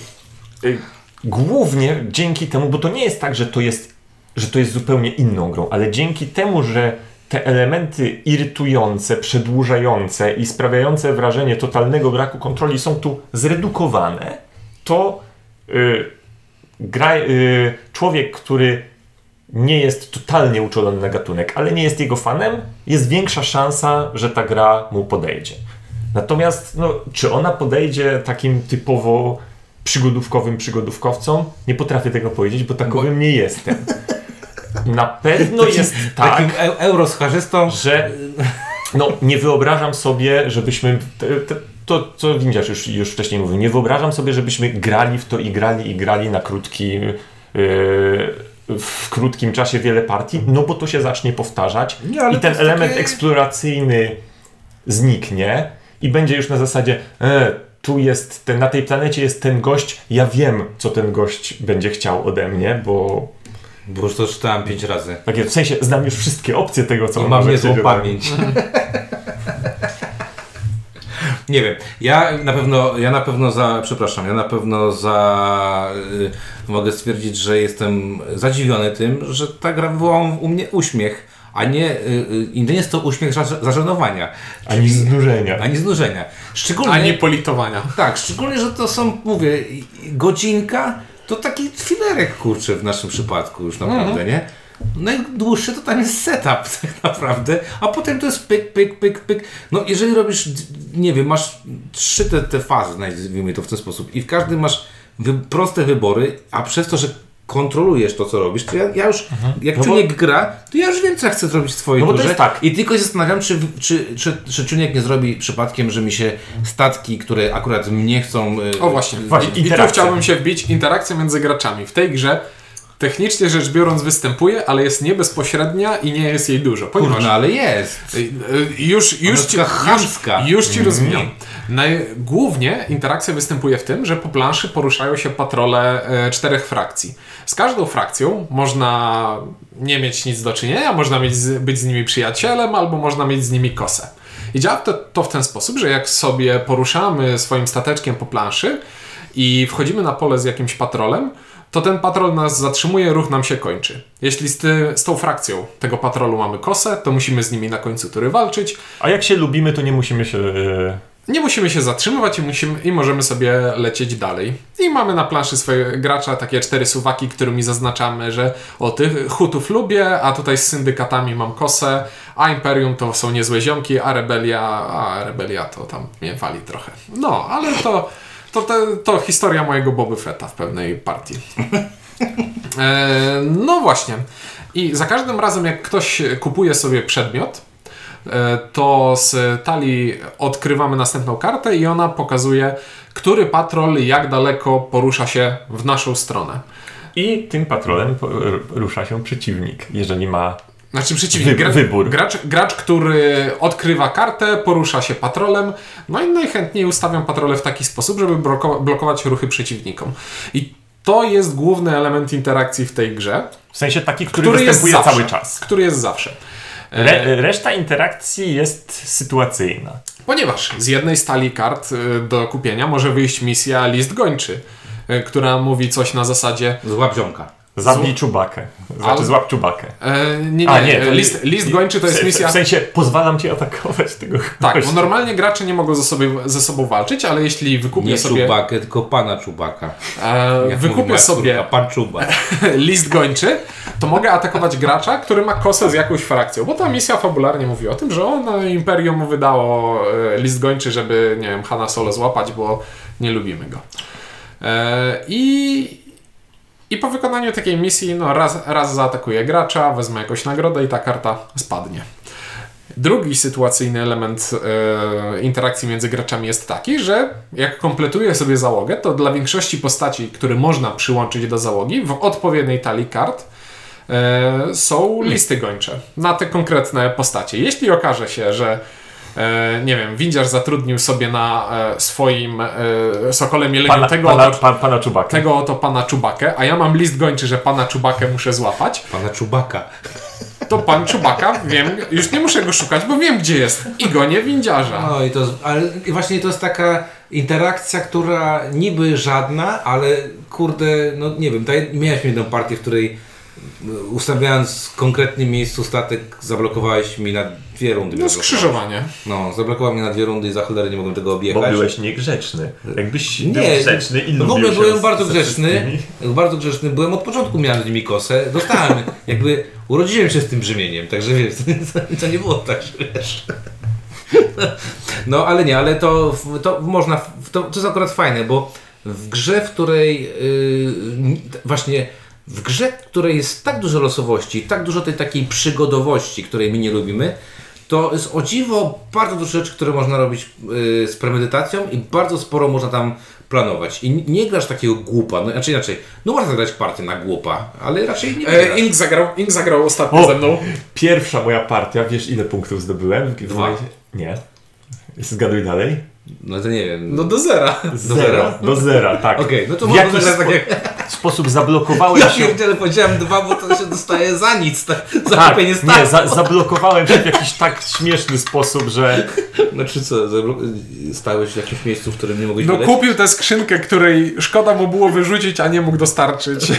y, głównie dzięki temu, bo to nie jest tak, że to jest, że to jest zupełnie inną grą, ale dzięki temu, że te elementy irytujące, przedłużające i sprawiające wrażenie totalnego braku kontroli są tu zredukowane, to y, gra, y, człowiek, który nie jest totalnie uczulony na gatunek, ale nie jest jego fanem, jest większa szansa, że ta gra mu podejdzie. Natomiast, no, czy ona podejdzie takim typowo przygodówkowym przygodówkowcom? Nie potrafię tego powiedzieć, bo takowym nie jestem. Na pewno jest tak, Takim e euroscharzystą. że no, nie wyobrażam sobie, żebyśmy. Te, te, to, co Windziarz już, już wcześniej mówił, nie wyobrażam sobie, żebyśmy grali w to i grali i grali na krótki. Yy, w krótkim czasie wiele partii, no bo to się zacznie powtarzać Nie, i ten element takie- eksploracyjny zniknie i będzie już na zasadzie e, tu jest, ten, na tej planecie jest ten gość, ja wiem, co ten gość będzie chciał ode mnie, bo Bo już to czytałem pięć razy. takie, w sensie znam już wszystkie opcje tego, co I mam niezłą mnie. pamięć. Nie wiem. Ja na pewno, ja na pewno za, przepraszam, ja na pewno za, y, mogę stwierdzić, że jestem zadziwiony tym, że ta gra wywołała u mnie uśmiech, a nie, y, y, nie jest to uśmiech za- zażenowania. Ani znużenia. Ani znużenia. Szczególnie, Ani politowania. tak, szczególnie, że to są, mówię, godzinka, to taki filerek, kurczę, w naszym przypadku już naprawdę, nie? Najdłuższy to tam jest setup tak naprawdę, a potem to jest pyk, pyk, pyk, pyk. No jeżeli robisz, nie wiem, masz trzy te, te fazy, nazwijmy to w ten sposób i w każdym masz wy, proste wybory, a przez to, że kontrolujesz to, co robisz, to ja, ja już, jak No bo- Czuniek gra, to ja już wiem, co ja chcę zrobić w swojej No bo to turze jest tak. i tylko się zastanawiam, czy, czy, czy, czy Czuniek nie zrobi przypadkiem, że mi się statki, które akurat mnie chcą... y, O właśnie, Właśnie, I, i tu chciałbym się wbić. Interakcja między graczami. W tej grze technicznie rzecz biorąc występuje, ale jest nie bezpośrednia i nie jest jej dużo. Ponieważ Kurwa, no ale jest. Y, y, Już, już, ci, już, już ci. Naj, głównie interakcja występuje w tym, że po planszy poruszają się patrole e, czterech frakcji. Z każdą frakcją można nie mieć nic do czynienia, można mieć być z nimi przyjacielem, albo można mieć z nimi kosę. I działa to, to w ten sposób, że jak sobie poruszamy swoim stateczkiem po planszy i wchodzimy na pole z jakimś patrolem, to ten patrol nas zatrzymuje, ruch nam się kończy. Jeśli z, ty, z tą frakcją tego patrolu mamy kosę, to musimy z nimi na końcu tury walczyć. A jak się lubimy, to nie musimy się e, nie musimy się zatrzymywać i, musimy, i możemy sobie lecieć dalej. I mamy na planszy swojego gracza takie cztery suwaki, którymi zaznaczamy, że o tych hutów lubię, a tutaj z syndykatami mam kosę, a Imperium to są niezłe ziomki, a Rebelia, a Rebelia to tam mnie wali trochę. No, ale to, to, to, to historia mojego Boby Fetta w pewnej partii. E, no właśnie. I za każdym razem, jak ktoś kupuje sobie przedmiot, e, to z talii odkrywamy następną kartę i ona pokazuje, który patrol jak daleko porusza się w naszą stronę. I tym patrolem rusza się przeciwnik, jeżeli ma Znaczy przeciwnik, Wy- wybór. Gracz, gracz, który odkrywa kartę, porusza się patrolem, no i najchętniej ustawiam patrole w taki sposób, żeby blokować ruchy przeciwnikom. I to jest główny element interakcji w tej grze, w sensie taki, który, który jest występuje zawsze. cały czas. Który jest zawsze. E, Re, reszta interakcji jest sytuacyjna. Ponieważ z jednej stali kart y, do kupienia może wyjść misja list gończy, y, która mówi coś na zasadzie Złap ziomka. Zabij czubakę. Znaczy złap czubakę. e, nie, nie, A, nie, to list, list gończy to jest misja... W sensie pozwalam ci atakować tego Tak, gościa. bo normalnie gracze nie mogą ze, sobie, ze sobą walczyć, ale jeśli wykupię Nie sobie, czubakę, tylko pana czubaka. e, wykupię sobie córka, pan czubak. list gończy, to mogę atakować gracza, który ma kosę z jakąś frakcją, bo ta misja fabularnie mówi o tym, że ono Imperium mu wydało e, list gończy, żeby, nie wiem, Hanna Solo złapać, bo nie lubimy go. E, I, I po wykonaniu takiej misji, no raz, raz zaatakuję gracza, wezmę jakąś nagrodę i ta karta spadnie. Drugi sytuacyjny element e, interakcji między graczami jest taki, że jak kompletuję sobie załogę, to dla większości postaci, które można przyłączyć do załogi, w odpowiedniej talii kart e, są listy gończe na te konkretne postacie. Jeśli okaże się, że nie wiem, windziarz zatrudnił sobie na e, swoim e, sokole mieleniu Pana, tego, pana, oto, pan, pana czubakę. tego oto pana Czubakę, a ja mam list gończy, że pana Czubakę muszę złapać, Pana czubaka. to pan Czubaka, wiem, już nie muszę go szukać, bo wiem gdzie jest i gonię windziarza. No i to, jest- ale właśnie to jest taka interakcja, która niby żadna, ale kurde, no nie wiem, miałeś jedną partię, w której ustawiając w konkretnym miejscu statek zablokowałeś mi na dwie rundy. No skrzyżowanie. No, zablokował mnie na dwie rundy i za cholerę nie mogłem tego Bo objechać. byłeś niegrzeczny. Jakbyś Nie, był grzeczny i no w lubił ogóle byłem bardzo ze grzeczny. wszystkimi. Bardzo grzeczny byłem od początku, miałem z nimi kosę. Dostałem, jakby urodziłem się z tym brzemieniem, także wiesz, to nie było tak, że wiesz. No ale nie, ale to, to można, to, to jest akurat fajne, bo w grze, w której yy, właśnie w grze, w której jest tak dużo losowości, tak dużo tej takiej przygodowości, której my nie lubimy, to jest o dziwo bardzo dużo rzeczy, które można robić yy, z premedytacją i bardzo sporo można tam planować. I nie grasz takiego głupa, no, znaczy inaczej, no można zagrać partię na głupa, ale raczej nie E. Ink, zagrał, Ink zagrał ostatnio O! ze mną. Pierwsza moja partia, wiesz ile punktów zdobyłem? Dwa. Nie. Zgaduj dalej. No to nie wiem. No do zera. Do zera? Do zera, tak. Okej, no to w można jakiś zagrać tak spo- jak... sposób zablokowałem Ja się. pierdzielę, powiedziałem dwa, bo to się dostaje za nic, tak, za Tak, nie, za, zablokowałem się w jakiś tak śmieszny sposób, że Znaczy co, zablo- stałeś w jakimś miejscu, w którym nie mogłeś No kupił tę skrzynkę, której szkoda mu było wyrzucić, a nie mógł dostarczyć.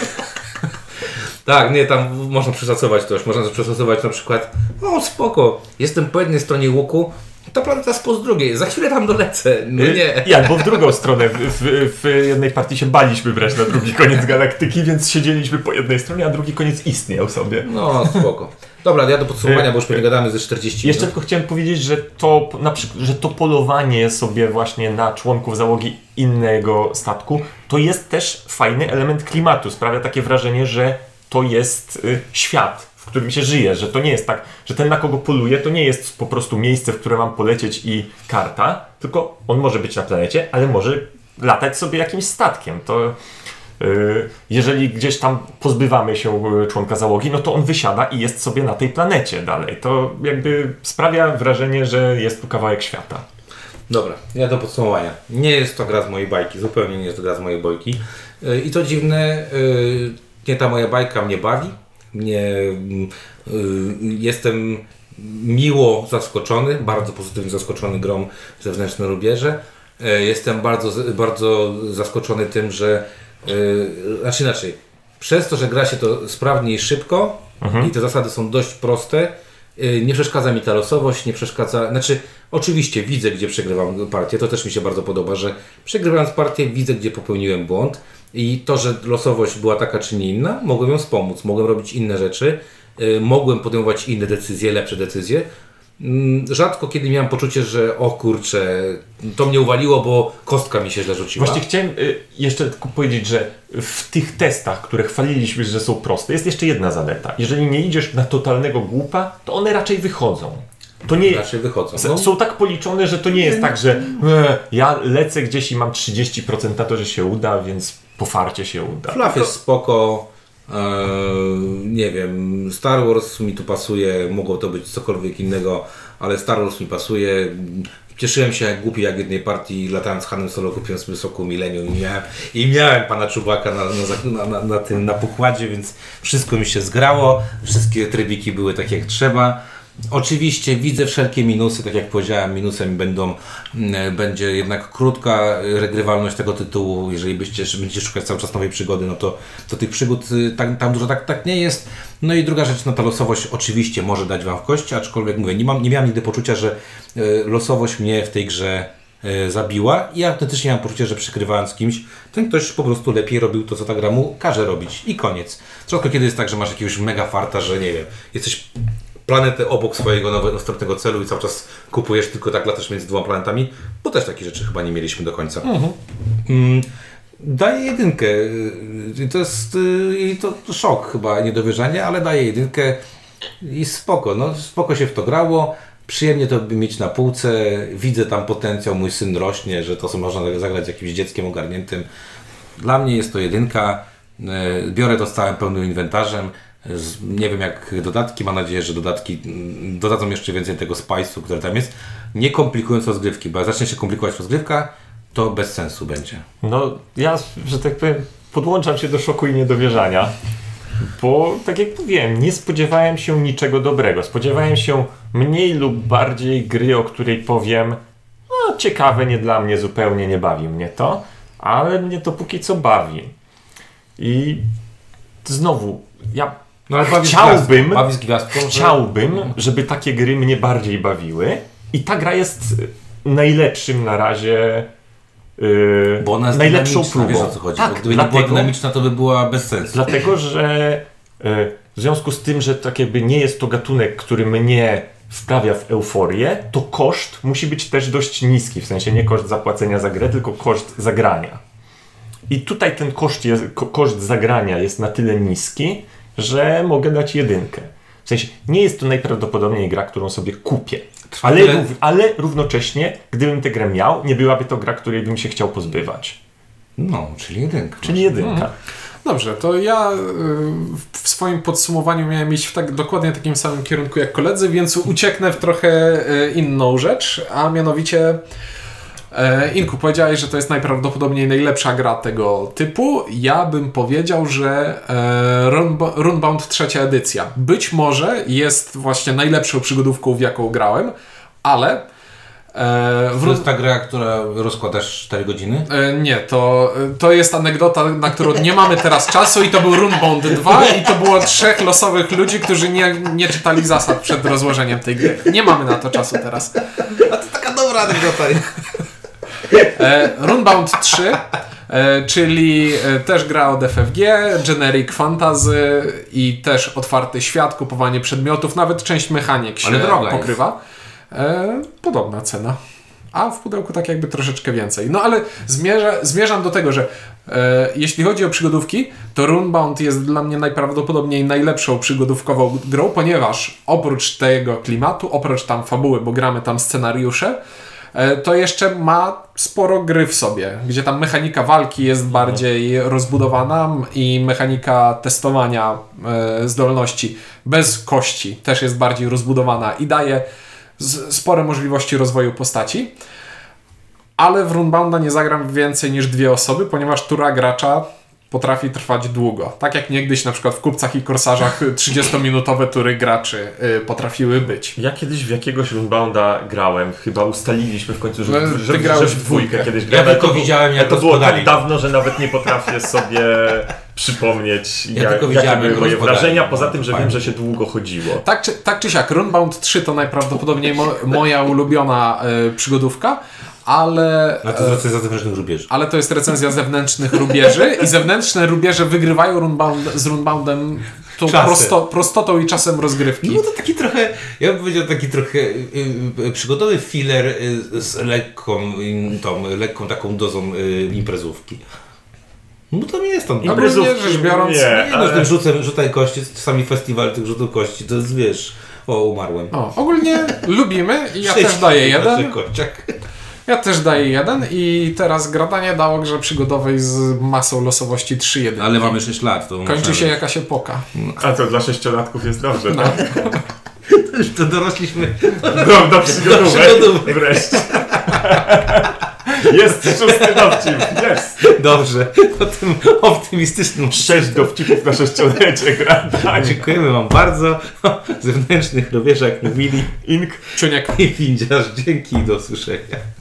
Tak, nie, tam można przeszacować też. Można przeszacować na przykład, o spoko, jestem po jednej stronie łuku, ta planeta jest po z drugiej, za chwilę tam dolecę. No nie. I albo w drugą stronę. W, w, w jednej partii się baliśmy brać na drugi koniec galaktyki, więc siedzieliśmy po jednej stronie, a drugi koniec istniał sobie. No spoko. Dobra, ja do podsumowania, bo już pewnie gadamy ze 40 Jeszcze minut. tylko chciałem powiedzieć, że to, na przykład, że to polowanie sobie właśnie na członków załogi innego statku, to jest też fajny element klimatu. Sprawia takie wrażenie, że to jest y, świat, w którym się żyje, że to nie jest tak, że ten na kogo poluje, to nie jest po prostu miejsce, w które mam polecieć i karta, tylko on może być na planecie, ale może latać sobie jakimś statkiem. To y, jeżeli gdzieś tam pozbywamy się y, członka załogi, no to on wysiada i jest sobie na tej planecie dalej. To jakby sprawia wrażenie, że jest tu kawałek świata. Dobra, ja do podsumowania. Nie jest to gra z mojej bajki, zupełnie nie jest to gra z mojej bajki. Yy, I to dziwne, yy, nie ta moja bajka mnie bawi. Mnie, yy, jestem miło zaskoczony, bardzo pozytywnie zaskoczony grą zewnętrzne rubieże. Yy, Jestem bardzo, bardzo zaskoczony tym, że yy, znaczy inaczej, przez to, że gra się to sprawnie i szybko i te zasady są dość proste, Y, Nie przeszkadza mi ta losowość, nie przeszkadza. Znaczy, oczywiście widzę, gdzie przegrywam partię. To też mi się bardzo podoba, że przegrywając partię, widzę, gdzie popełniłem błąd. I to, że losowość była taka czy nie inna, mogłem ją wspomóc. Mogłem robić inne rzeczy, y, mogłem podejmować inne decyzje, lepsze decyzje. Mm, Rzadko kiedy miałem poczucie, że o kurczę, to mnie uwaliło, bo kostka mi się źle rzuciła. Właśnie chciałem y, jeszcze tylko powiedzieć, że w tych testach, które chwaliliśmy, że są proste, jest jeszcze jedna zaleta. Jeżeli nie idziesz na totalnego głupa, to one raczej wychodzą. To nie Raczej wychodzą. No. Są tak policzone, że to nie jest tak, że e, ja lecę gdzieś i mam 30% na to, że się uda, więc po farcie się uda. Fluff jest spoko. Eee, nie wiem, Star Wars mi tu pasuje, mogło to być cokolwiek innego, ale Star Wars mi pasuje. Cieszyłem się jak głupi, jak w jednej partii latając z Hanem Solo kupiłem sobie soku Millennium i miałem, i miałem pana Czubaka na, na, na, na tym na pokładzie, więc wszystko mi się zgrało, wszystkie trybiki były tak jak trzeba. Oczywiście widzę wszelkie minusy, tak jak powiedziałem, minusem będą, mm, będzie jednak krótka regrywalność tego tytułu. Jeżeli jeszcze będziecie szukać cały czas nowej przygody, no to, to tych przygód y, tak, tam dużo tak, tak nie jest. No i druga rzecz, no ta losowość oczywiście może dać Wam w kości, aczkolwiek mówię, nie, mam, nie miałem nigdy poczucia, że y, losowość mnie w tej grze y, zabiła i autentycznie miałem poczucie, że przegrywając z kimś, ten ktoś po prostu lepiej robił to, co ta gra mu każe robić i koniec. Rzadko kiedy jest tak, że masz jakiegoś mega farta, że nie wiem, jesteś planetę obok swojego nowego, następnego celu i cały czas kupujesz tylko tak latasz między dwoma planetami, bo też takie rzeczy chyba nie mieliśmy do końca. Mm, daję jedynkę. Y, To jest y, i to szok chyba, niedowierzanie, ale daję jedynkę i spoko. No, spoko się w to grało. Przyjemnie to by mieć na półce. Widzę tam potencjał, mój syn rośnie, że to sobie można zagrać z jakimś dzieckiem ogarniętym. Dla mnie jest to jedynka. E, Biorę to z całym pełnym inwentarzem. Z- Nie wiem jak dodatki, mam nadzieję, że dodatki mm, dodadzą jeszcze więcej tego spice'u, który tam jest. Nie komplikując rozgrywki, bo jak zacznie się komplikować rozgrywka, to bez sensu będzie. No, ja, że tak powiem, podłączam się do szoku i niedowierzania, bo tak jak mówiłem, nie spodziewałem się niczego dobrego. Spodziewałem się mniej lub bardziej gry, o której powiem, no ciekawe, nie dla mnie, zupełnie nie bawi mnie to, ale mnie to póki co bawi. I znowu, ja No, ale Chciałbym- gwiazdką, że- Chciałbym, żeby takie gry mnie bardziej bawiły i ta gra jest najlepszym na razie yy, Bo ona jest najlepszą próbą. wiesz o co chodzi. Tak, gdyby nie była dlatego, dynamiczna, to by była bez sensu. dlatego, że yy, w związku z tym, że tak jakby nie jest to gatunek, który mnie wprawia w euforię, to koszt musi być też dość niski, w sensie nie koszt zapłacenia za grę, tylko koszt zagrania. I tutaj ten koszt, jest, ko- koszt zagrania jest na tyle niski, że mogę dać jedynkę. W sensie nie jest to najprawdopodobniej gra, którą sobie kupię. Ale, ale równocześnie, gdybym tę grę miał, nie byłaby to gra, której bym się chciał pozbywać. No, czyli jedynka. Czyli jedynka. Dobrze, to ja y, w swoim podsumowaniu miałem iść w tak dokładnie takim samym kierunku jak koledzy, więc ucieknę w trochę y, inną rzecz, a mianowicie Inku, powiedziałeś, że to jest najprawdopodobniej najlepsza gra tego typu. Ja bym powiedział, że e, Runbo- Runebound trzecia edycja być może jest właśnie najlepszą przygodówką, w jaką grałem, ale e, w To jest ta gra, która rozkładasz 4 godziny? E, Nie, to, to jest anegdota, na którą nie mamy teraz czasu i to był Runebound 2 i to było trzech losowych ludzi, którzy nie, nie czytali zasad przed rozłożeniem tej gry. Nie mamy na to czasu teraz. A to taka dobra anegdota. E, Runebound 3, e, czyli e, też gra od FFG, generic fantasy i też otwarty świat, kupowanie przedmiotów, nawet część mechanik się pokrywa. E, podobna cena. A w pudełku tak jakby troszeczkę więcej. No ale zmierza, zmierzam do tego, że e, jeśli chodzi o przygodówki, to Runebound jest dla mnie najprawdopodobniej najlepszą przygodówkową grą, ponieważ oprócz tego klimatu, oprócz tam fabuły, bo gramy tam scenariusze, to jeszcze ma sporo gry w sobie, gdzie tam mechanika walki jest bardziej rozbudowana i mechanika testowania e, zdolności bez kości też jest bardziej rozbudowana i daje spore możliwości rozwoju postaci. Ale w Runebounda nie zagram więcej niż dwie osoby, ponieważ tura gracza potrafi trwać długo. Tak jak niegdyś na przykład w kupcach i korsarzach 30-minutowe tury graczy y, potrafiły być. Ja kiedyś w jakiegoś Runbounda grałem, chyba ustaliliśmy w końcu, że, No, że, ty grałeś że w dwójkę. kiedyś Ja grałem. ale tylko to- widziałem, jak ale To było tak dawno, że nawet nie potrafię sobie przypomnieć, Ja jak, tylko jakie widziałem, były jak moje wrażenia, poza tym, że Fajnie. wiem, że się długo chodziło. Tak czy, tak czy siak, Runbound 3 to najprawdopodobniej mo, moja ulubiona e, przygodówka, ale... Na to recenzja zewnętrznych rubieży. Ale to jest recenzja zewnętrznych rubieży i zewnętrzne rubieże wygrywają runbound, z Runboundem tą prosto, prostotą i czasem rozgrywki. No to taki trochę, ja bym powiedział taki trochę y, y, przygodowy filler y, z lekką, y, tą, lekką taką dozą y, imprezówki. No to nie jest tam. Ogólnie rzecz biorąc, nie, nie, no, ale... tym rzutem, rzutem kości, czasami festiwal tych rzutów kości, to jest wiesz, o umarłem. O, ogólnie lubimy i ja Sześć też daję jeden. kościach. Ja też daję jeden i teraz gradanie dało grze przygodowej z masą losowości 3-1. Ale mamy 6 lat, to Kończy możemy. się jakaś epoka. A to dla sześciolatków jest dobrze, No. tak? To dorośliśmy. Do, do przygodówek. Wreszcie. Jest szósty dowcip, jest. Dobrze, po tym optymistycznym Sześć dowcipów na sześciolecie gra. Tak. Dziękujemy Wam bardzo. Zewnętrznych robierzach mówili Ink. Czuniek. i windziarz. Dzięki i do usłyszenia.